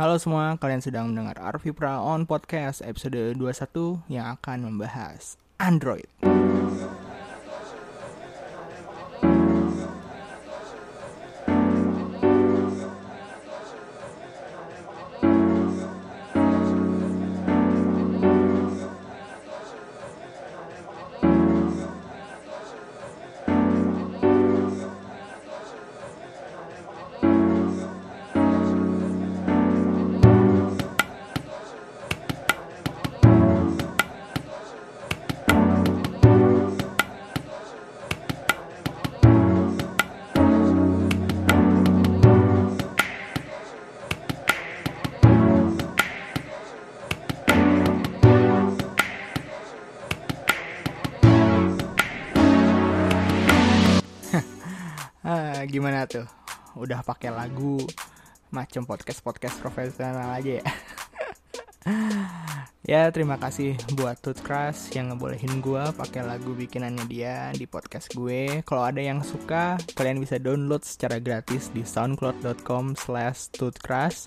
Halo semua, kalian sedang mendengar Arvipra on Podcast episode 21 yang akan membahas Android. Gimana tuh? Udah pakai lagu macam podcast-podcast profesional aja ya. ya terima kasih buat Toothcrush yang ngebolehin gue pakai lagu bikinannya dia di podcast gue. Kalau ada yang suka, kalian bisa download secara gratis di soundcloud.com slash toothcrush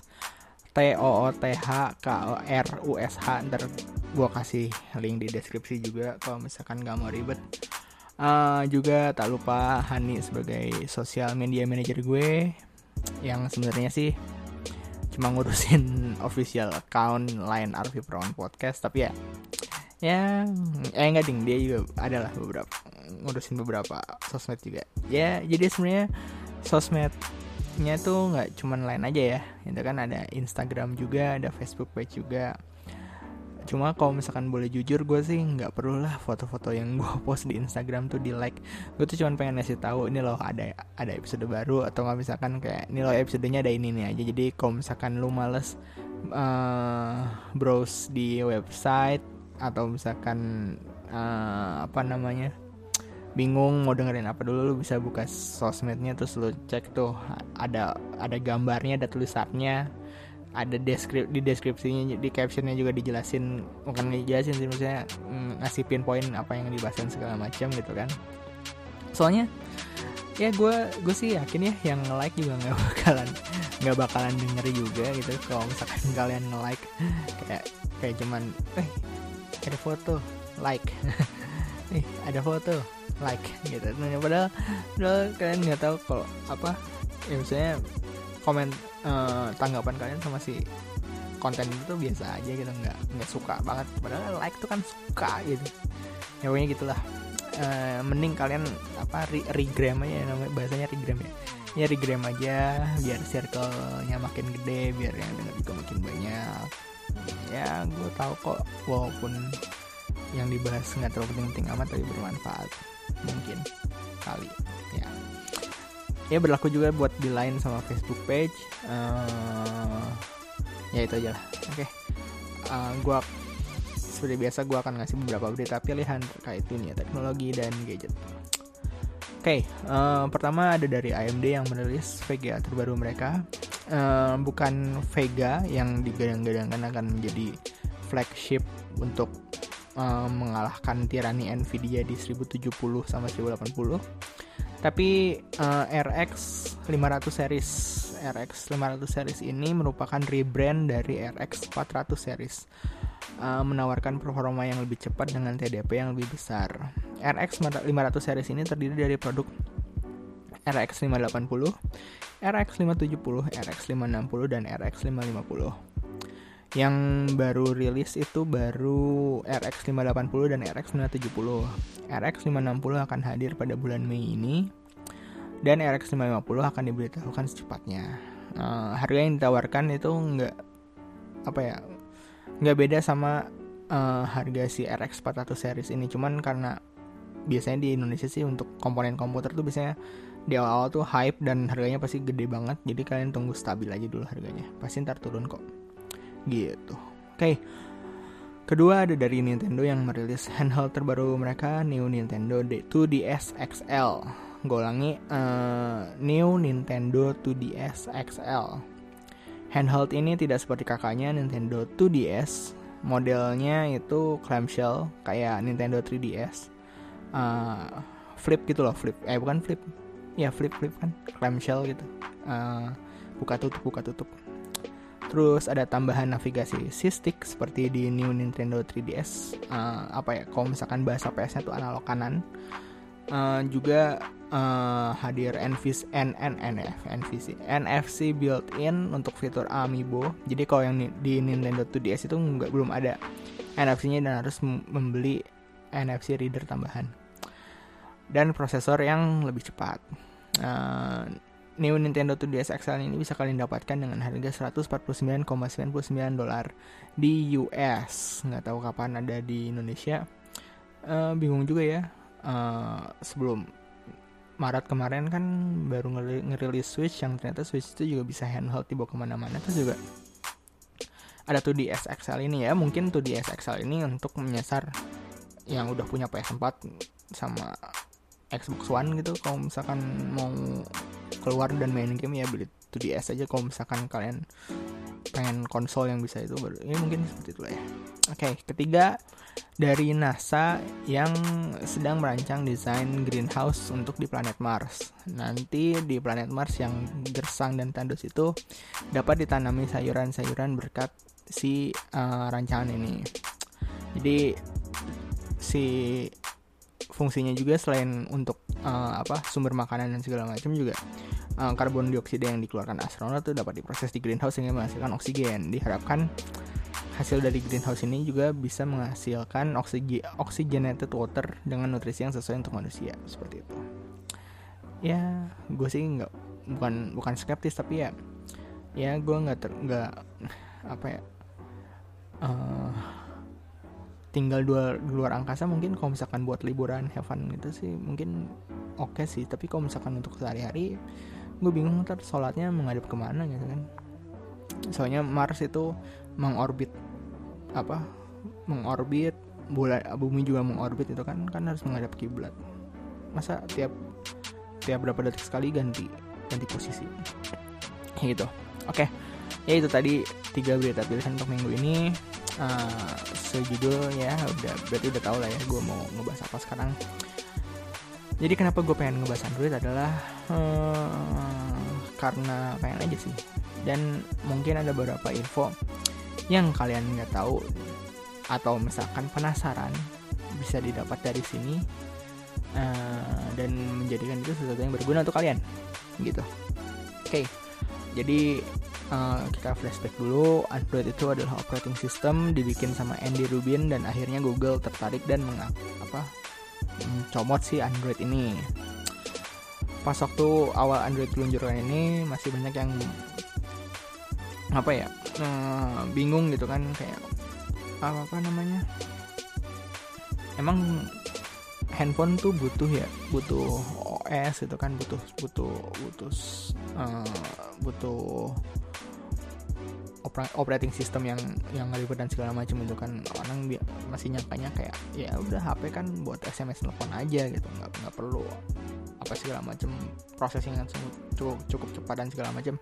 T O O T H K O R U S H ntar gue kasih link di deskripsi juga kalau misalkan gak mau ribet. Uh, juga tak lupa Hani sebagai sosial media manager gue yang sebenarnya sih cuma ngurusin official account line Arvi Prawn Podcast tapi ya ya eh enggak ding. Dia juga adalah beberapa ngurusin beberapa sosmed juga. Ya jadi sebenarnya sosmednya tuh nggak cuman lain aja ya. Itu kan ada Instagram juga ada Facebook page juga cuma kalau misalkan boleh jujur gue sih nggak perlu lah foto-foto yang gue post di Instagram tuh di like gue tuh cuma pengen ngasih tahu ini loh ada ada episode baru atau nggak misalkan kayak ini loh episodenya ada ini nih aja. Jadi kalau misalkan lu males uh, browse di website atau misalkan uh, apa namanya bingung mau dengerin apa dulu lu bisa buka sosmednya terus lu cek tuh ada ada gambarnya ada tulisannya ada deskrip di deskripsinya di captionnya juga dijelasin bukan dijelasin sih maksudnya mm, ngasih pinpoint apa yang dibahasin segala macam gitu kan. Soalnya ya gue gue sih yakin ya yang nge like juga nggak bakalan nggak bakalan denger juga gitu. Kalau misalkan kalian nge like kayak kayak cuman eh ada foto like. Eh ada foto like. Gitu. Nah, padahal padahal kalian nggak tahu kalau apa ya misalnya komen uh, tanggapan kalian sama si konten itu tuh biasa aja gitu nggak nggak suka banget. Padahal like tuh kan suka gitu ya pokoknya gitulah. Uh, mending kalian apa re regram aja namanya bahasanya regram ya. Ya regram aja biar circle-nya makin gede biar yang denger juga makin banyak. Ya gue tahu kok walaupun yang dibahas nggak terlalu penting-penting amat tapi bermanfaat mungkin kali ya ya berlaku juga buat di line sama Facebook page. Uh, ya itu aja lah. Oke. Okay. uh, gue seperti biasa gue akan ngasih beberapa berita pilihan terkait dunia teknologi dan gadget. Oke okay, uh, pertama ada dari AMD yang merilis Vega terbaru mereka. Uh, bukan Vega yang digadang-gadangkan akan menjadi flagship untuk uh, mengalahkan tirani Nvidia di 1070 sama 1080 tapi uh, RX 500 series RX 500 series ini merupakan rebrand dari RX 400 series. Uh, menawarkan performa yang lebih cepat dengan TDP yang lebih besar. RX 500 series ini terdiri dari produk RX 580 RX 570 RX 560 dan RX 550 yang baru rilis itu baru RX 580 dan RX 570. RX 560 akan hadir pada bulan Mei ini dan RX 550 akan diberitahukan secepatnya. Uh, harga yang ditawarkan itu nggak apa ya nggak beda sama uh, harga si RX 400 series ini cuman karena biasanya di Indonesia sih untuk komponen komputer tuh biasanya di awal-awal tuh hype dan harganya pasti gede banget jadi kalian tunggu stabil aja dulu harganya pasti ntar turun kok gitu. Oke. Kedua ada dari Nintendo yang merilis handheld terbaru mereka New Nintendo 2DS XL. Gue ulangi uh, New Nintendo 2DS XL. Handheld ini tidak seperti kakaknya Nintendo 2DS. Modelnya itu clamshell kayak Nintendo 3DS. Uh, eh, flip gitu loh, flip. Eh bukan flip. Ya flip flip kan, clamshell gitu. Uh, buka tutup buka tutup Terus ada tambahan navigasi stick seperti di New Nintendo 3DS. Uh, eh, apa ya? Kalau misalkan bahasa PS-nya itu analog kanan. Uh, juga uh, hadir NVC, NNNF, NFC, NFC built-in untuk fitur Amiibo. Jadi kalau yang di Nintendo 2DS itu nggak belum ada NFC-nya dan harus membeli NFC reader tambahan. Dan prosesor yang lebih cepat. Uh, New Nintendo 2DS XL ini bisa kalian dapatkan dengan harga 149,99 dolar di US. Nggak tahu kapan ada di Indonesia. Uh, bingung juga ya. Uh, sebelum Maret kemarin kan baru ngerilis Switch yang ternyata Switch itu juga bisa handheld dibawa ke mana-mana. Terus juga ada 2DS XL ini ya. Mungkin 2DS XL ini untuk menyasar yang udah punya PS4 sama Xbox One gitu. Kalau misalkan mau keluar dan main game ya beli 2DS aja kalau misalkan kalian pengen konsol yang bisa itu baru ya mungkin seperti itu lah ya. Oke ketiga dari NASA yang sedang merancang desain greenhouse untuk di planet Mars. Nanti di planet Mars yang gersang dan tandus itu dapat ditanami sayuran-sayuran berkat si uh, rancangan ini. Jadi si fungsinya juga selain untuk uh, apa sumber makanan dan segala macam juga uh, karbon dioksida yang dikeluarkan astronot itu dapat diproses di greenhouse sehingga menghasilkan oksigen. Diharapkan hasil dari greenhouse ini juga bisa menghasilkan oksigen oxygenated water dengan nutrisi yang sesuai untuk manusia seperti itu. Ya, gue sih nggak bukan bukan skeptis tapi ya ya gue nggak nggak apa ya uh, tinggal dua di luar angkasa mungkin kalau misalkan buat liburan have fun gitu sih mungkin oke okay sih. Tapi kalau misalkan untuk sehari-hari gue bingung ntar sholatnya menghadap ke mana gitu kan. Soalnya Mars itu mengorbit apa mengorbit bulan bumi juga mengorbit itu kan kan harus menghadap kiblat. Masa tiap tiap berapa detik sekali ganti ganti posisi. Gitu. Oke ya itu tadi tiga berita pilihan untuk minggu ini. Uh, sejudul ya udah berarti udah tau lah ya gue mau ngebahas apa sekarang. Jadi kenapa gue pengen ngebahas Android adalah hmm, karena pengen aja sih. Dan mungkin ada beberapa info yang kalian nggak tahu atau misalkan penasaran bisa didapat dari sini uh, dan menjadikan itu sesuatu yang berguna untuk kalian gitu. Oke okay. jadi uh, kita flashback dulu. Android itu adalah operating system dibikin sama Andy Rubin dan akhirnya Google tertarik dan mengap apa comot si Android ini. Pas waktu awal Android diluncurkan ini masih banyak yang apa ya uh, bingung gitu kan kayak apa apa namanya emang handphone tuh butuh ya butuh OS itu kan butuh butuh butuh uh, butuh operating system yang yang ribet dan segala macam itu kan orang masih nyangkanya kayak ya udah HP kan buat SMS telepon aja gitu nggak nggak perlu apa segala macam processing yang cukup cukup cepat dan segala macam.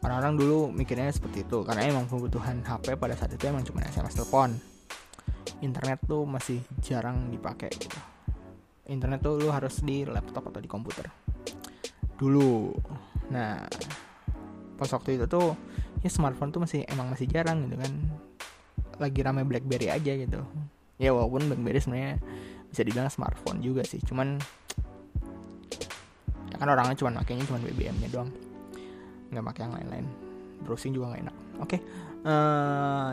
Orang-orang dulu mikirnya seperti itu karena emang kebutuhan HP pada saat itu emang cuma SMS telepon. Internet tuh masih jarang dipakai gitu. Internet tuh lu harus di laptop atau di komputer dulu. Nah pas waktu itu tuh ya smartphone tuh masih emang masih jarang gitu kan. Lagi ramai BlackBerry aja gitu. Ya walaupun BlackBerry sebenarnya bisa dibilang smartphone juga sih cuman ya kan orangnya cuma makainya cuma BBM-nya doang. Nggak pakai yang lain-lain. Browsing juga nggak enak. Oke okay. uh, eh,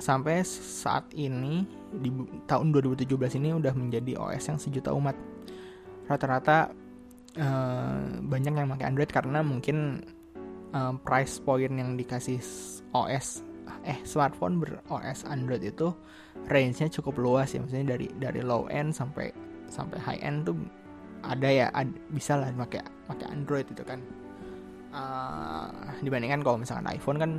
sampai saat ini di tahun 2017 ini udah menjadi OS yang sejuta umat. Rata-rata uh, banyak yang pakai Android karena mungkin um, price point yang dikasih OS eh smartphone ber OS Android itu range-nya cukup luas ya. Maksudnya dari dari low end sampai sampai high end tuh ada ya ad, bisa lah pakai pakai Android itu kan. Uh, dibandingkan kalau misalkan iPhone kan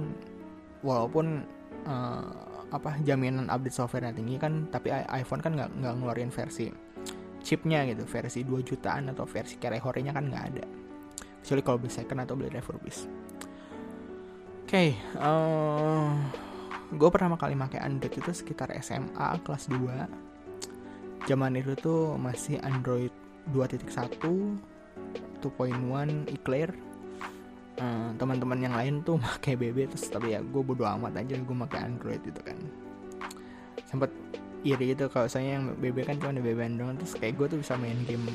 walaupun uh, apa jaminan update software tinggi kan tapi iPhone kan nggak ngeluarin versi chipnya gitu. Versi 2 jutaan atau versi carry kan nggak ada kecuali kalau beli second atau beli refurbish oke okay, uh, eh, gue pertama kali pakai Android itu sekitar SMA kelas 2 zaman itu tuh masih Android 2.1 2.1 Eclair uh, teman-teman yang lain tuh pakai BB terus tapi ya gue bodo amat aja gue pakai Android gitu kan. Sempet iri gitu kalau saya yang BB kan cuma ada BB doang terus kayak gue tuh bisa main game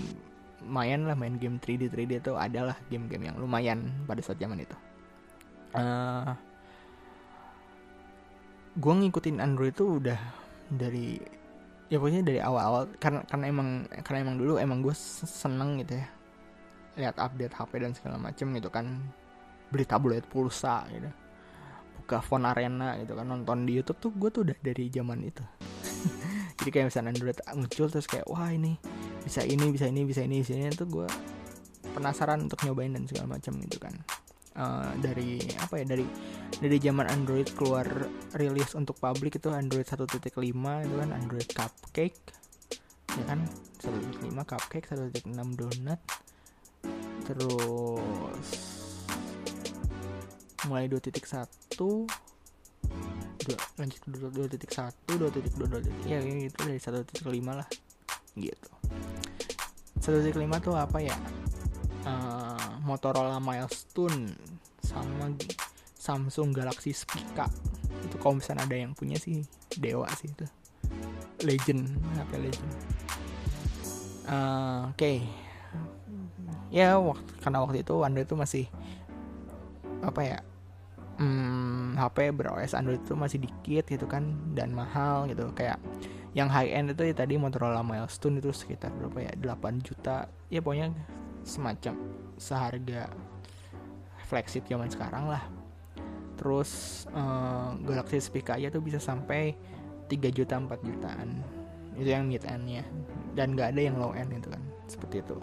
lumayan lah main game 3D 3D itu adalah game-game yang lumayan pada saat zaman itu. Uh, gue ngikutin Android itu udah dari ya pokoknya dari awal-awal karena karena emang karena emang dulu emang gue seneng gitu ya lihat update HP dan segala macem gitu kan beli tablet pulsa gitu buka phone arena gitu kan nonton di YouTube tuh gue tuh udah dari zaman itu. Jadi kayak misalnya Android muncul terus kayak wah ini bisa ini bisa ini bisa ini. Bisa ini tuh gue penasaran untuk nyobain dan segala macam gitu kan. Uh, dari apa ya dari dari zaman Android keluar rilis untuk publik itu Android 1.5 itu kan Android Cupcake ya kan? 1.5 Cupcake 1.6 Donut. Terus mulai 2.1 dua lanjut ke 2.1 2.2 ya gitu dari 1.5 lah gitu 1.5 tuh apa ya? Uh, Motorola Milestone sama Samsung Galaxy Spica itu kalau misalnya ada yang punya sih dewa sih itu. Legend HP legend. Uh, oke. Okay. ya waktu karena waktu itu Android itu masih apa ya hmm, HP ber-OS Android itu masih dikit gitu kan dan mahal gitu. Kayak yang high end itu ya tadi Motorola Milestone itu sekitar berapa ya? 8 juta. Ya pokoknya semacam seharga flagship zaman sekarang lah. Terus uh, Galaxy Spica aja tuh bisa sampai 3 juta 4 jutaan. Itu yang mid endnya. Dan nggak ada yang low end itu kan. Seperti itu.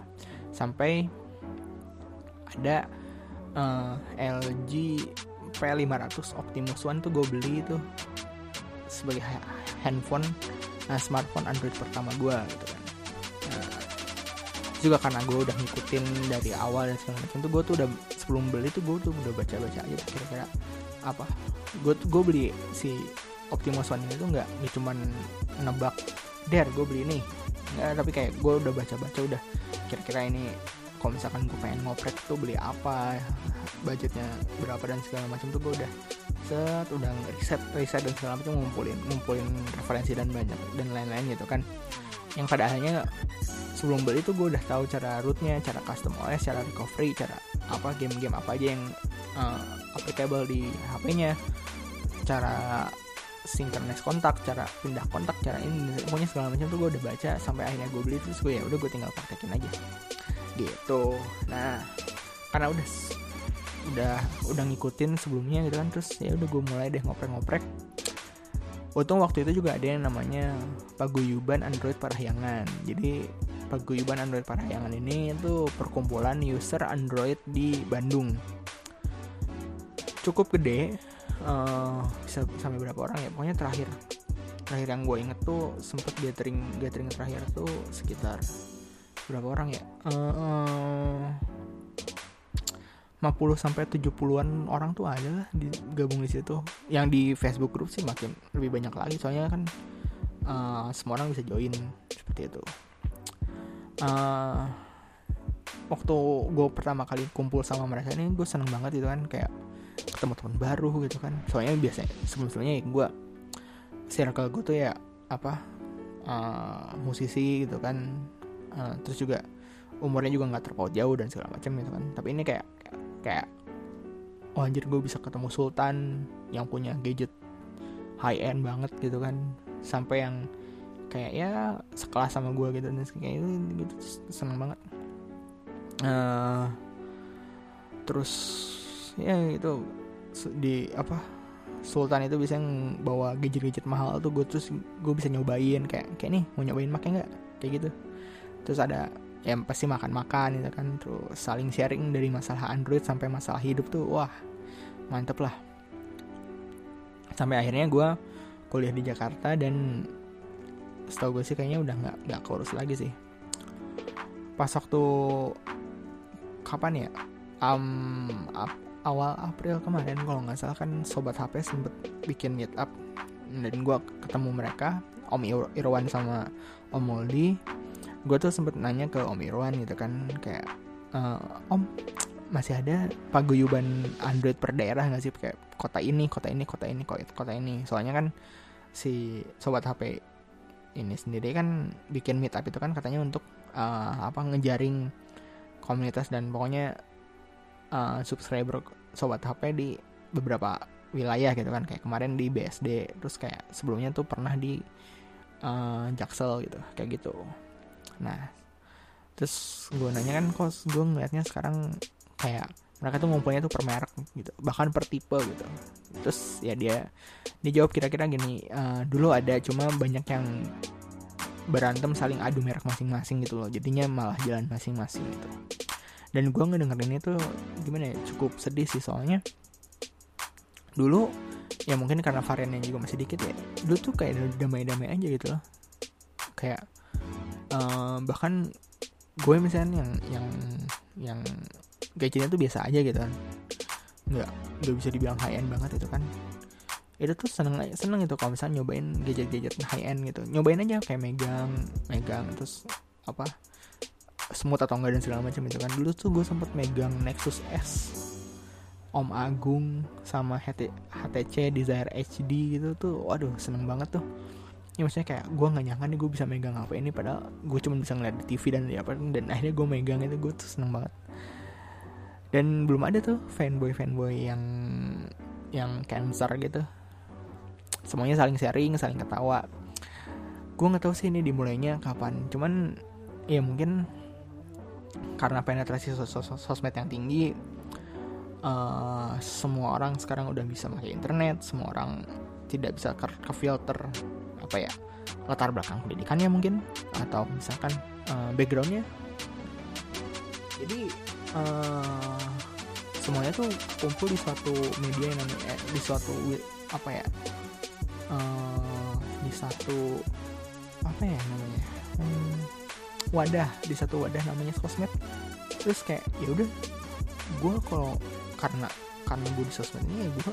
Sampai ada uh, LG P500 Optimus One tuh gue beli itu sebagai handphone nah, smartphone Android pertama gue gitu kan. Nah, juga karena gue udah ngikutin dari awal dan segala macam tuh gue tuh udah sebelum beli tuh gue tuh udah baca baca aja kira-kira apa. Gue gue beli si Optimus One ini tuh nggak cuman nebak der gue beli ini. Nggak tapi kayak gue udah baca baca udah kira-kira ini kalau misalkan gue pengen ngoprek tuh beli apa budgetnya berapa dan segala macam tuh gue udah set udah riset riset dan segala macam ngumpulin ngumpulin referensi dan banyak dan lain-lain gitu kan. Yang pada akhirnya sebelum beli tuh gue udah tahu cara rootnya cara custom OS cara recovery cara apa game-game apa aja yang uh, applicable di HP-nya cara synchronous kontak, cara pindah kontak, cara ini pokoknya segala macam tuh gue udah baca sampai akhirnya gue beli terus gue ya udah gue tinggal praktekin aja. Gitu. Nah karena udah udah udah ngikutin sebelumnya gitu kan. Terus ya udah gue mulai deh ngoprek-ngoprek. Untung waktu itu juga ada yang namanya paguyuban Android Parahyangan. Jadi paguyuban Android Parahyangan ini itu perkumpulan user Android di Bandung. Cukup gede uh, bisa sampai berapa orang ya pokoknya terakhir terakhir yang gue inget tuh sempet gathering gathering terakhir tuh sekitar berapa orang ya? Uh, 50 sampai 70-an orang tuh ada lah digabung di situ. Yang di Facebook group sih makin lebih banyak lagi soalnya kan uh, semua orang bisa join seperti itu. Uh, waktu gue pertama kali kumpul sama mereka ini gue seneng banget gitu kan kayak ketemu teman baru gitu kan. Soalnya biasanya sebelum-sebelumnya gue circle gue tuh ya apa uh, musisi gitu kan uh, terus juga umurnya juga nggak terpaut jauh dan segala macam gitu kan tapi ini kayak kayak oh anjir gue bisa ketemu Sultan yang punya gadget high end banget gitu kan. Sampai yang kayak ya sekelas sama gue gitu. Dan kayak itu gitu seneng banget. Uh, terus ya itu di apa Sultan itu bisa bawa gadget-gadget mahal tuh gue terus gue bisa nyobain. Kayak kayak nih mau nyobain pakai nggak? Kayak gitu. Terus ada yang pasti makan-makan gitu kan. Terus saling sharing dari masalah Android sampai masalah hidup tuh wah mantep lah. Sampai akhirnya gue kuliah di Jakarta dan setahu gue sih kayaknya udah nggak nggak kurus lagi sih. Pas waktu kapan ya? Um, ap, awal April kemarin kalau nggak salah kan sobat HP sempet bikin meet up dan gue ketemu mereka Om Irwan sama Om Moldi gue tuh sempet nanya ke Om Irwan gitu kan kayak e, Om masih ada paguyuban Android per daerah nggak sih? Kayak kota ini kota ini kota ini kota ini. Soalnya kan si sobat HP ini sendiri kan bikin meetup itu kan katanya untuk uh, apa ngejaring komunitas dan pokoknya uh, subscriber sobat HP di beberapa wilayah gitu kan. Kayak kemarin di BSD terus kayak sebelumnya tuh pernah di uh, Jaksel gitu kayak gitu nah terus gue nanya kan kok gue ngeliatnya sekarang kayak mereka tuh ngumpulnya tuh per merek gitu bahkan per tipe gitu. Terus ya dia dia jawab kira-kira gini uh, dulu ada cuma banyak yang berantem saling adu merek masing-masing gitu loh jadinya malah jalan masing-masing gitu. Dan gue ngedengerin itu gimana ya cukup sedih sih soalnya. Dulu ya mungkin karena variannya juga masih dikit ya dulu tuh kayak damai-damai aja gitu loh. Kayak uh, bahkan gue misalnya yang yang yang gadgetnya tuh biasa aja gitu kan. Nggak nggak bisa dibilang high end banget itu kan. Itu tuh seneng seneng itu kalau misalnya nyobain gadget-gadget high end gitu. Nyobain aja kayak megang megang terus apa smooth atau enggak dan segala macam itu kan. Dulu tuh gue sempet megang Nexus S Om Agung sama HT, HTC Desire HD gitu tuh waduh seneng banget tuh ya maksudnya kayak gue nggak nyangka nih gue bisa megang HP ini padahal gue cuma bisa ngeliat di TV dan apa dan akhirnya gue megang itu gue tuh seneng banget. Dan belum ada tuh fanboy fanboy yang yang cancer gitu. Semuanya saling sharing saling ketawa. Gue nggak tahu sih ini dimulainya kapan cuman ya mungkin karena penetrasi sos sos sosmed yang tinggi uh, semua orang sekarang udah bisa pakai internet semua orang tidak bisa ke, ke filter apa ya latar belakang pendidikannya mungkin atau misalkan uh, backgroundnya. Jadi uh, semuanya tuh kumpul di suatu media yang namanya eh, di suatu apa ya uh, di satu apa ya namanya hmm, wadah di satu wadah namanya sosmed. Terus kayak ya udah gue kalau karena karena gue di sosmed ini ya gue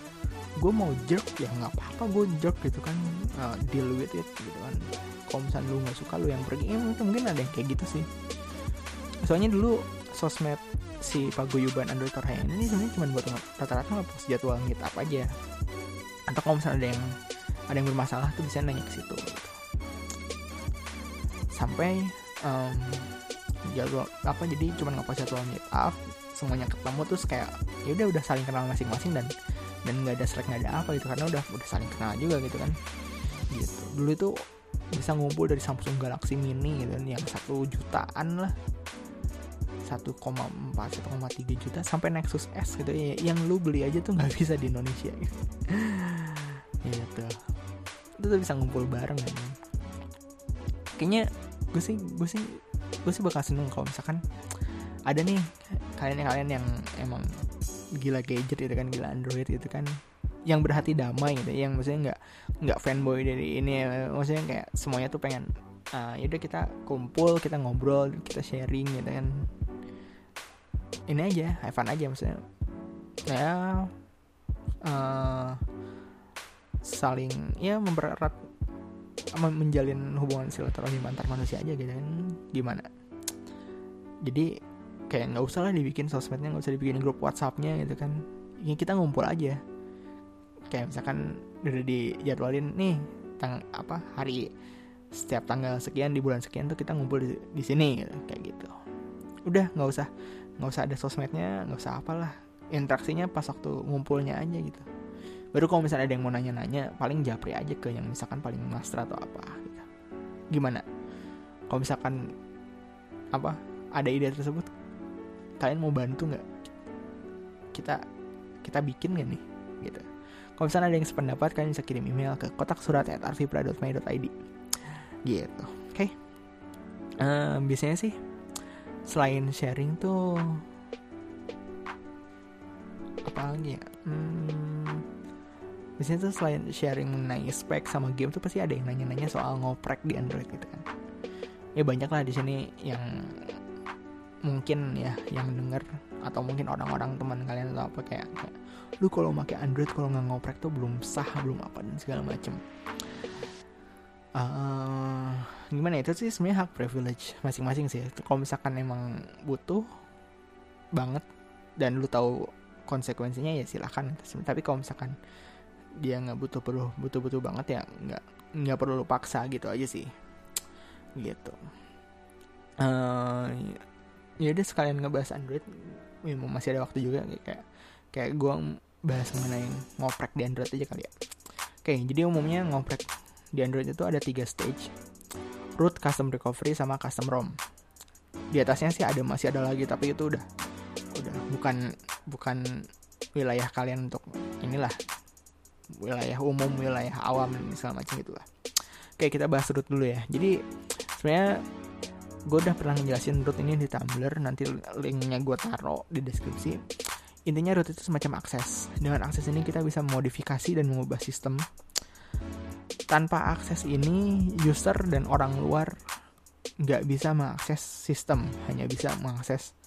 gue mau jerk ya nggak apa-apa gue jerk gitu kan uh, deal with it gitu kan. Kalau misalnya lu nggak suka lu yang pergi. Ya mungkin ada yang kayak gitu sih. Soalnya dulu sosmed si paguyuban Android Torrent ini sebenarnya cuma buat rata-rata ngapus jadwal meet up aja. Atau kalau misalnya ada yang ada yang bermasalah tuh bisa nanya ke situ gitu. sampai um, jadwal apa jadi cuma ngapus jadwal meet up semuanya ketemu terus kayak ya udah udah saling kenal masing-masing dan dan nggak ada slack nggak ada apa gitu karena udah udah saling kenal juga gitu kan. Gitu. Dulu itu bisa ngumpul dari Samsung Galaxy Mini gitu kan yang satu jutaan lah. 1,4 1,3 juta sampai Nexus S gitu. Ya yang lu beli aja tuh nggak bisa di Indonesia. Gitu. gitu itu tuh bisa ngumpul bareng kan kayaknya gue sih gue sih gue sih bakal seneng kalau misalkan ada nih kalian yang kalian yang emang gila gadget gitu kan gila Android gitu kan yang berhati damai gitu yang maksudnya nggak nggak fanboy dari ini maksudnya kayak semuanya tuh pengen uh, yaudah kita kumpul kita ngobrol kita sharing gitu kan. Ini aja have fun aja maksudnya. Ya uh, saling ya mempererat menjalin hubungan silaturahmi antar manusia aja gitu kan. Gimana? Jadi kayak nggak usah lah dibikin sosmednya nggak usah dibikin grup WhatsAppnya gitu kan. Ya kita ngumpul aja. Kayak misalkan udah dijadwalin nih tang apa hari setiap tanggal sekian di bulan sekian tuh kita ngumpul di, di sini gitu, kayak gitu. Udah nggak usah nggak usah ada sosmednya nggak usah apalah. Interaksinya pas waktu ngumpulnya aja gitu. Baru kalau misalnya ada yang mau nanya-nanya paling japri aja ke yang misalkan paling master atau apa gitu. Gimana? Kalau misalkan apa ada ide tersebut kalian mau bantu nggak? Kita kita bikin gak nih? Gitu. Kalau misalnya ada yang sependapat kalian bisa kirim email ke kotak surat at gitu. Oke. Okay. uh, biasanya sih selain sharing tuh apa lagi ya? Hmm, biasanya tuh selain sharing mengenai spek sama game tuh pasti ada yang nanya-nanya soal ngoprek di Android gitu kan. Ya banyak lah di sini yang mungkin ya yang denger atau mungkin orang-orang teman kalian atau apa kayak, kayak lu kalau pakai Android kalau nggak ngoprek tuh belum sah belum apa dan segala macem. Uh, gimana ya, itu sih sebenarnya hak privilege masing-masing sih. Kalau misalkan emang butuh banget dan lu tahu konsekuensinya ya silahkan tapi kalau misalkan dia nggak butuh perlu butuh butuh banget ya nggak nggak perlu lu paksa gitu aja sih. Gitu. Uh, ya udah sekalian ngebahas Android ya, masih ada waktu juga kayak kayak gue bahas mengenai ngoprek di Android aja kali ya. Oke jadi umumnya ngoprek di Android itu ada tiga stage. Root custom recovery sama custom ROM. Di atasnya sih ada masih ada lagi tapi itu udah udah bukan bukan wilayah kalian untuk inilah wilayah umum wilayah awam dan segala macam gitu lah oke kita bahas root dulu ya. Jadi sebenarnya gue udah pernah ngejelasin root ini di Tumblr nanti linknya gue taruh di deskripsi. Intinya root itu semacam akses. Dengan akses ini kita bisa modifikasi dan mengubah sistem. Tanpa akses ini user dan orang luar nggak bisa mengakses sistem hanya bisa mengakses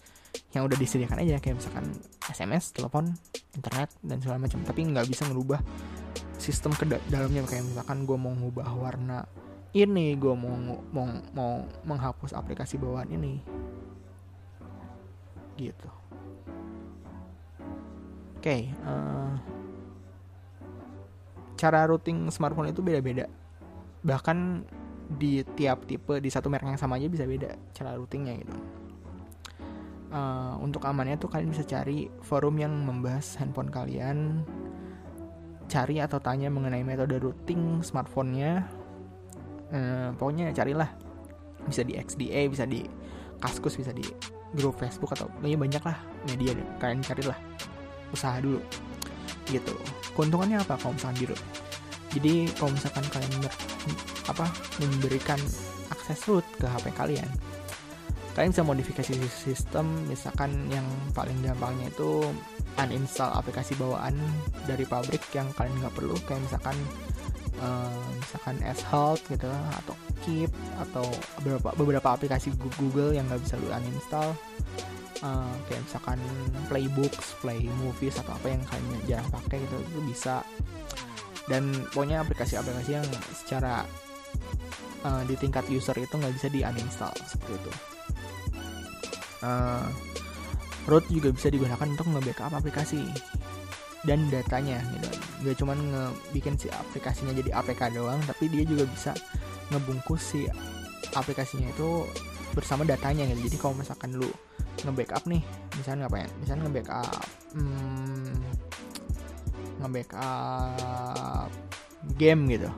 yang udah disediakan aja kayak misalkan SMS, telepon, internet dan segala macam. Tapi nggak bisa merubah sistem ke dalamnya. Kayak misalkan gue mau ngubah warna ini gue mau mau mau menghapus aplikasi bawaan ini. Gitu. Oke okay, uh, eh, cara routing smartphone itu beda-beda. Bahkan di tiap tipe di satu merek yang sama aja bisa beda cara routingnya gitu. Uh, untuk amannya tuh kalian bisa cari forum yang membahas handphone kalian cari atau tanya mengenai metode routing smartphone-nya eh, pokoknya carilah. Bisa di XDA bisa di Kaskus bisa di grup Facebook atau pokoknya banyak lah media kalian carilah. Usaha dulu. Gitu. Keuntungannya apa kalau misalkan root? Jadi kalau misalkan kalian ber, apa memberikan akses root ke HP kalian kalian bisa modifikasi sistem. Misalkan yang paling gampangnya itu uninstall aplikasi bawaan dari pabrik yang kalian nggak perlu. Kayak misalkan uh, misalkan help gitu atau Keep atau beberapa beberapa aplikasi Google yang nggak bisa lu uninstall. Uh, kayak misalkan Playbooks, Play Movies atau apa yang kalian jarang pakai gitu itu bisa. Dan pokoknya aplikasi-aplikasi yang secara uh, di tingkat user itu nggak bisa di uninstall seperti itu. Uh, root juga bisa digunakan untuk nge-backup aplikasi dan datanya gitu. Nggak cuman ngebikin si aplikasinya jadi APK doang tapi dia juga bisa ngebungkus si aplikasinya itu bersama datanya gitu. Jadi kalau misalkan lu nge-backup nih misalnya ngapain? Misalnya nge-backup hmm, nge-backup game gitu.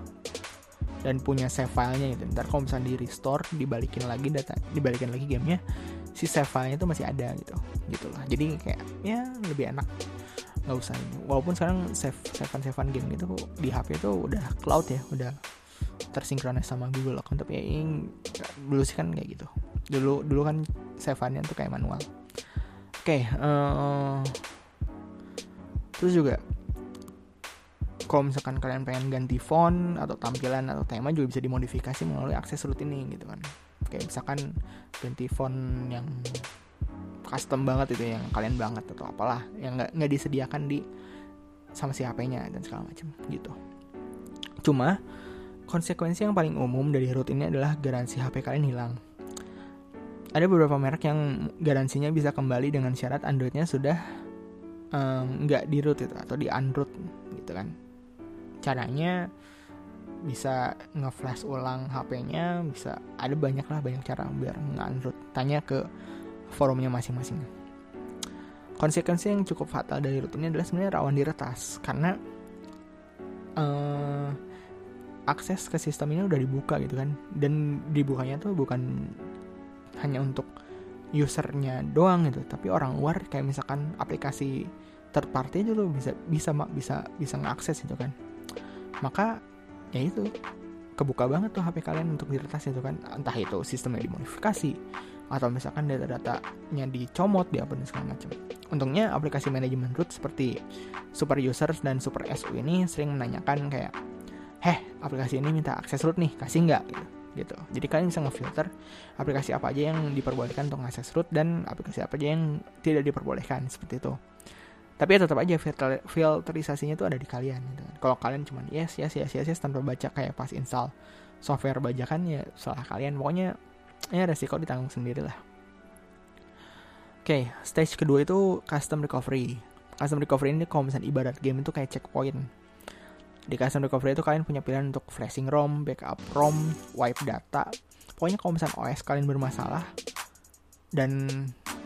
Dan punya save filenya gitu. Ntar kalau misalnya di restore dibalikin lagi data dibalikin lagi gamenya si save filenya itu masih ada gitu. Gitulah jadi kayak ya lebih enak nggak usah walaupun sekarang save savean savean game gitu di HP itu udah cloud ya udah tersinkronis sama Google account. Tapi ya ini dulu sih kan kayak gitu. Dulu dulu kan saveannya tuh kayak manual. Oke okay, uh, eh, terus juga kalau misalkan kalian pengen ganti font atau tampilan atau tema juga bisa dimodifikasi melalui akses root ini gitu kan. Kayak misalkan ganti font yang custom banget itu yang kalian banget atau apalah yang nggak nggak disediakan di sama si HP-nya dan segala macam gitu. Cuma konsekuensi yang paling umum dari root ini adalah garansi HP kalian hilang. Ada beberapa merek yang garansinya bisa kembali dengan syarat Androidnya sudah nggak um, di root itu atau di unroot gitu kan. Caranya bisa nge-flash ulang HP-nya, bisa ada banyak lah banyak cara biar nge-unroot. Tanya ke forumnya masing-masing. Konsekuensi yang cukup fatal dari root ini adalah sebenarnya rawan diretas karena uh, akses ke sistem ini udah dibuka gitu kan. Dan dibukanya tuh bukan hanya untuk usernya doang gitu tapi orang luar kayak misalkan aplikasi third party itu lo bisa bisa bisa bisa ngakses itu kan. Maka ya itu kebuka banget tuh HP kalian untuk diretas itu kan. Entah itu sistemnya dimodifikasi atau misalkan data-datanya dicomot di apa dan segala macam. Untungnya aplikasi manajemen root seperti Super Users dan Super SU ini sering menanyakan kayak, heh aplikasi ini minta akses root nih, kasih nggak gitu. gitu. Jadi kalian bisa ngefilter aplikasi apa aja yang diperbolehkan untuk akses root dan aplikasi apa aja yang tidak diperbolehkan seperti itu. Tapi ya tetap aja filter filterisasinya itu ada di kalian gitu. Kan. Kalau kalian cuma yes yes yes yes, yes tanpa baca kayak pas install software bajakan ya salah kalian pokoknya ya resiko ditanggung sendiri lah okay, stage kedua itu custom recovery. Custom recovery ini kalau misalnya ibarat game itu kayak checkpoint. Di custom recovery itu kalian punya pilihan untuk flashing ROM, backup ROM, wipe data. Pokoknya kalau misalnya OS kalian bermasalah dan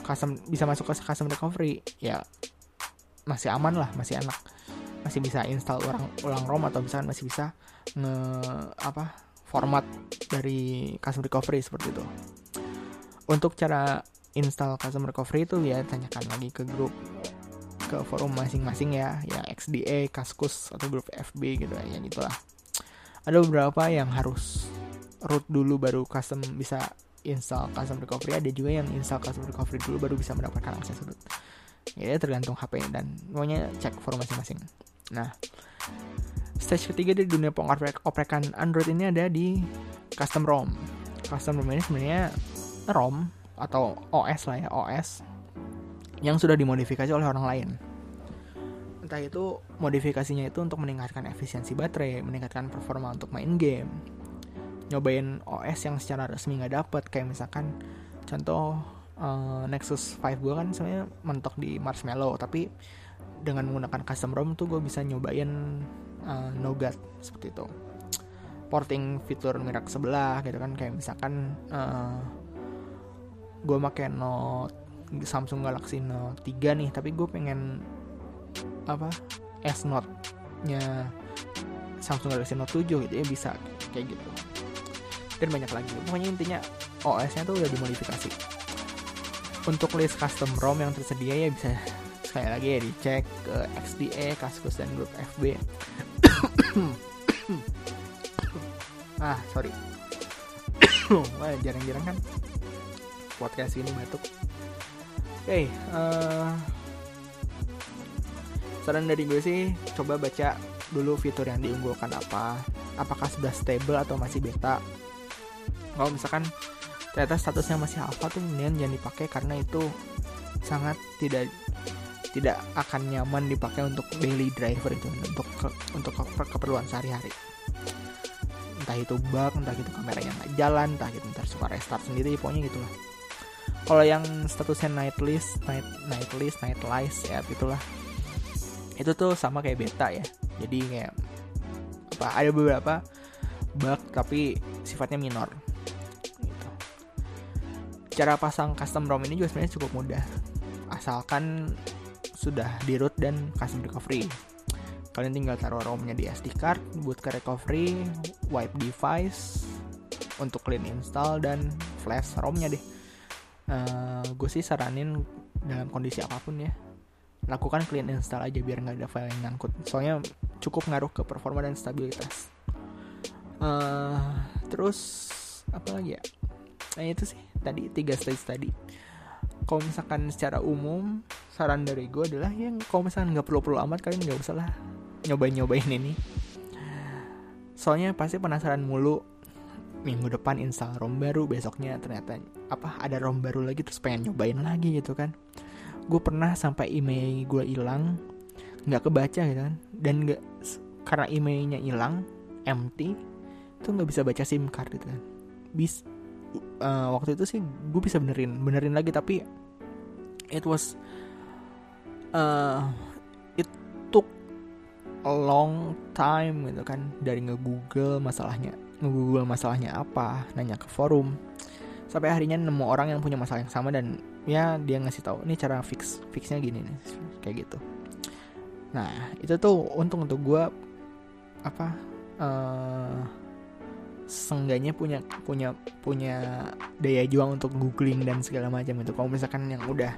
custom bisa masuk ke custom recovery, ya masih aman lah, masih enak. Masih bisa install ulang ulang ROM atau misalnya masih bisa nge apa format dari custom recovery seperti itu. Untuk cara install custom recovery itu ya tanyakan lagi ke grup ke forum masing-masing ya ya XDA, Kaskus atau grup FB gitu ya gitulah ada beberapa yang harus root dulu baru custom bisa install custom recovery. Ada juga yang install custom recovery dulu baru bisa mendapatkan akses root. Ya tergantung HP dan pokoknya cek forum masing-masing. Nah stage ketiga di dunia pengoprekan Android ini ada di custom ROM. Custom ROM ini sebenarnya ROM atau OS lah ya OS yang sudah dimodifikasi oleh orang lain. Entah itu modifikasinya itu untuk meningkatkan efisiensi baterai meningkatkan performa untuk main game. Nyobain OS yang secara resmi nggak dapet kayak misalkan contoh uh, Nexus 5 gue kan sebenarnya mentok di Marshmallow tapi dengan menggunakan custom ROM tuh gue bisa nyobain uh, Nougat seperti itu. Porting fitur mirak sebelah gitu kan kayak misalkan uh, gue pakai Note Samsung Galaxy Note 3 nih tapi gue pengen apa S Note nya Samsung Galaxy Note 7 gitu ya bisa kayak gitu. Dan banyak lagi. Pokoknya intinya OS nya tuh udah dimodifikasi. Untuk list custom ROM yang tersedia ya bisa sekali lagi ya dicek ke XDA, Kaskus dan grup FB ah sorry wah jarang-jarang kan podcast ini batuk. Oke, okay, uh, eh, saran dari gue sih coba baca dulu fitur yang diunggulkan apa. Apakah sudah stable atau masih beta? Kalau misalkan ternyata statusnya masih alpha tuh mendingan jangan dipakai karena itu sangat tidak tidak akan nyaman dipakai untuk daily driver itu untuk ke, untuk ke, keperluan sehari-hari. Entah itu bug entah itu kameranya nggak jalan entah itu ntar suka restart sendiri pokoknya gitulah. Kalau yang statusnya night list night night list night list ya itulah. Itu tuh sama kayak beta ya. Jadi kayak apa ada beberapa bug tapi sifatnya minor. Gitu. cara pasang custom ROM ini juga sebenarnya cukup mudah. Asalkan sudah di root dan custom recovery. Kalian tinggal taruh ROM-nya di SD card, boot ke recovery, wipe device untuk clean install dan flash ROM-nya deh. Uh, eh, gue sih saranin dalam kondisi apa pun ya lakukan clean install aja biar nggak ada file yang nyangkut. Soalnya cukup ngaruh ke performa dan stabilitas. Uh, terus apa lagi ya? Nah itu sih tadi tiga stage tadi kalau misalkan secara umum saran dari gue adalah yang kalau misalkan nggak perlu perlu amat kalian nggak usah lah nyobain nyobain ini. Soalnya pasti penasaran mulu minggu depan install ROM baru besoknya ternyata apa ada ROM baru lagi terus pengen nyobain lagi gitu kan. Gue pernah sampai email gue hilang nggak kebaca gitu kan. Dan nggak karena emailnya hilang empty itu nggak bisa baca sim card gitu kan. Bis uh, waktu itu sih gue bisa benerin benerin lagi tapi it was uh, it took a long time gitu kan dari nge-google masalahnya nge-google masalahnya apa, nanya ke forum. Sampai harinya nemu orang yang punya masalah yang sama dan ya dia ngasih tahu ini cara fix fixnya gini nih kayak gitu. Nah itu tuh untung untuk gue apa uh, sengganya punya punya punya daya juang untuk googling dan segala macam itu. Kalau misalkan yang udah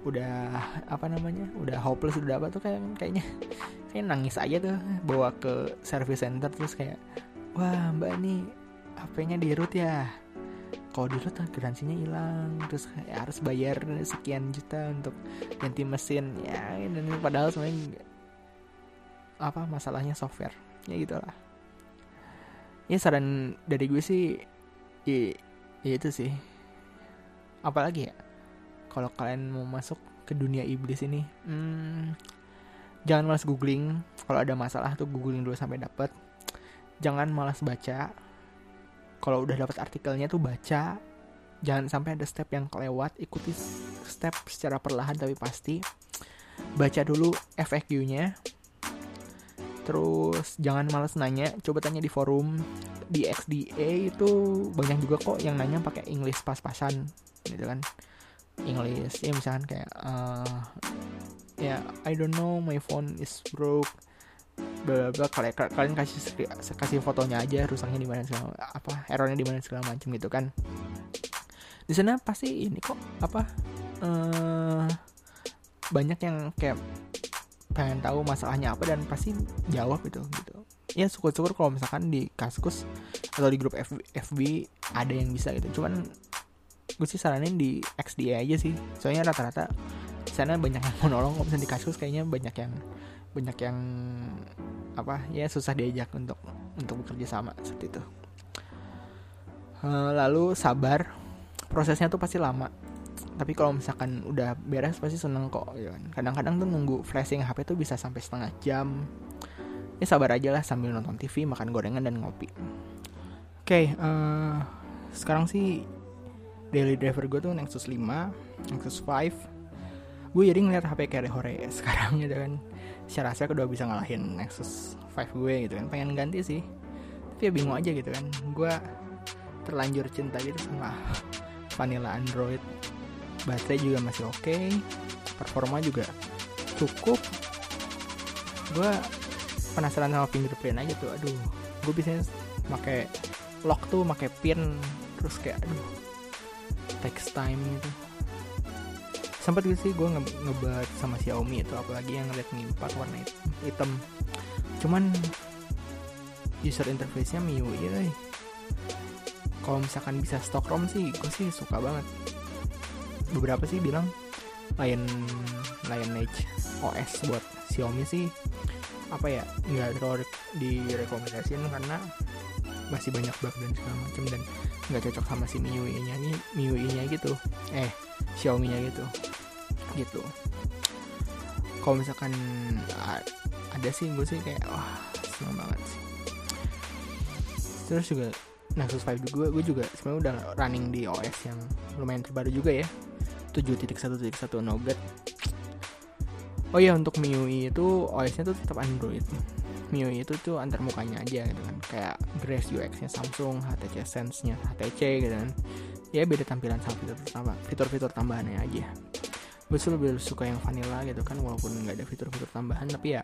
udah apa namanya udah hopeless udah apa tuh kayak kayaknya kayak nangis aja tuh bawa ke service center terus kayak wah mbak ini HP-nya di root ya. Kalau di root garansinya hilang terus ya, harus bayar sekian juta untuk ganti mesin. Ya dan padahal sebenarnya apa masalahnya software ya gitulah. Ya saran dari gue sih ya, ya itu sih. Apalagi ya kalau kalian mau masuk ke dunia iblis ini hmm, jangan malas googling. Kalau ada masalah tuh googling dulu sampai dapet. Jangan malas baca. Kalau udah dapat artikelnya tuh baca. Jangan sampai ada step yang kelewat. Ikuti step secara perlahan tapi pasti. Baca dulu FAQ-nya terus jangan males nanya. Coba tanya di forum. Di XDA itu banyak juga kok yang nanya pakai English pas-pasan gitu kan English. Ya misalkan kayak uh, ya yeah, I don't know my phone is broke bla bla kalian kalian kasih kasih fotonya aja rusaknya di mana segala apa errornya di mana segala macam gitu kan. Di sana pasti ini kok apa uh, banyak yang kayak pengen tahu masalahnya apa dan pasti jawab gitu gitu. Ya syukur-syukur kalau misalkan di kaskus atau di grup FB, FB ada yang bisa gitu. Cuman gue sih saranin di XDA aja sih. Soalnya rata-rata sana banyak yang menolong kalau misalnya di kaskus kayaknya banyak yang banyak yang apa ya susah diajak untuk untuk bekerja sama seperti itu. Eh, lalu sabar. Prosesnya tuh pasti lama. Tapi kalau misalkan udah beres pasti seneng kok ya kan. kadang-kadang tuh nunggu flashing HP tuh bisa sampai setengah jam. Ya sabar aja lah sambil nonton TV makan gorengan dan ngopi. Oke okay, uh, eh, sekarang sih daily driver gue tuh Nexus 5 Nexus 5 gue jadi ngeliat HP kayak hore sekarang gitu kan. Saya kedua bisa ngalahin Nexus 5 gue gitu kan. Pengen ganti sih. Tapi ya bingung aja gitu kan. Gue terlanjur cinta gitu sama vanilla Android. Baterai juga masih oke. Okay, performa juga cukup. Gue penasaran sama fingerprint aja tuh. Aduh gue bisa pakai lock tuh pakai pin. Terus kayak aduh takes time gitu. Sempat gitu sih gue nge ngebat sama Xiaomi itu apalagi yang ngeliat Mi 4 warna hitam. Cuman user interface-nya MIUI ya kalau misalkan bisa stock ROM sih gue sih suka banget. Beberapa sih bilang Lion Lineage OS buat Xiaomi sih apa ya nggak terlalu direkomendasiin karena masih banyak bug dan segala macam dan nggak cocok sama si MIUI nya nih MIUI nya gitu. Eh Xiaomi nya gitu. Gitu. Kalau misalkan ada sih gue sih kayak wah seneng banget sih. Terus juga Nexus 5 juga gue juga sebenarnya udah running di OS yang lumayan terbaru juga ya. 7.1.1 Nougat oh iya untuk MIUI itu OS-nya tuh tetap Android MIUI itu tuh antar mukanya aja gitu kan. Kayak Grace UX-nya Samsung HTC Sense-nya HTC gitu kan. Ya beda tampilan sama fitur tambah fitur-fitur tambahannya aja. Gue sih lebih suka yang vanilla gitu kan walaupun nggak ada fitur-fitur tambahan tapi ya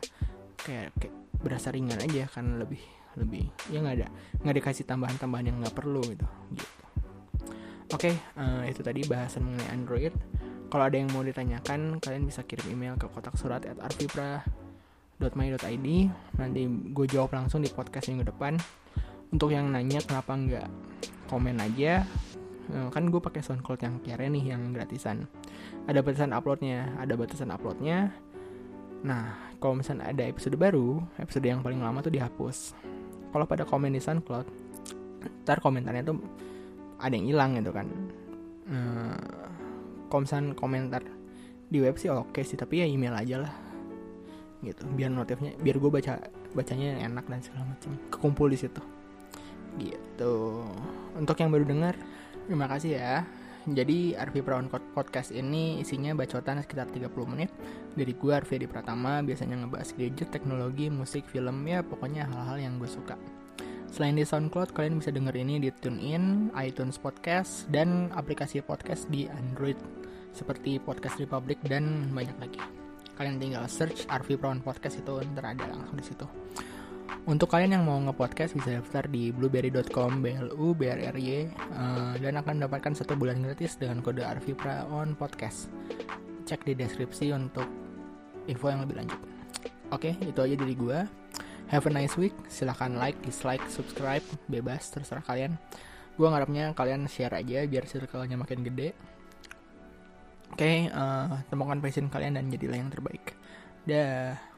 kayak, kayak berasa ringan aja kan lebih lebih ya nggak ada nggak dikasih tambahan-tambahan yang nggak perlu gitu gitu. Oke, okay, uh, eh, itu tadi bahasan mengenai Android. Kalau ada yang mau ditanyakan, kalian bisa kirim email ke kotak surat at arvipra.my.id. Nanti gue jawab langsung di podcast minggu depan. Untuk yang nanya kenapa nggak komen aja, uh, kan gue pakai SoundCloud yang kira nih yang gratisan. Ada batasan uploadnya, ada batasan uploadnya. Nah, kalau misalnya ada episode baru, episode yang paling lama tuh dihapus. Kalau pada komen di SoundCloud, ntar komentarnya tuh ada yang hilang gitu kan uh, komsan komentar di web sih oke sih tapi ya email aja lah gitu. Biar notifnya biar gue baca bacanya enak dan segala macam. Kekumpul di situ. Gitu. Untuk yang baru dengar terima kasih ya. Jadi Arvi Prawan Podcast ini isinya bacotan sekitar 30 menit. Dari gue Arvi di Pratama Biasanya ngebahas gadget, teknologi, musik, film Ya pokoknya hal-hal yang gue suka. Selain di SoundCloud, kalian bisa denger ini di TuneIn, iTunes Podcast, dan aplikasi podcast di Android seperti Podcast Republic dan banyak lagi. Kalian tinggal search Arvi Prawn Podcast itu ntar ada langsung di situ. Untuk kalian yang mau nge-podcast bisa daftar di blueberry.com BLU BRRY uh, dan akan mendapatkan satu bulan gratis dengan kode Arvi Prawn Podcast. Cek di deskripsi untuk info yang lebih lanjut. Oke, itu aja dari gue. Have a nice week. Silahkan like, dislike, subscribe, bebas terserah kalian. Gue ngarepnya kalian share aja biar circle-nya makin gede. Oke, okay, uh, eh, temukan passion kalian dan jadilah yang terbaik. Dah.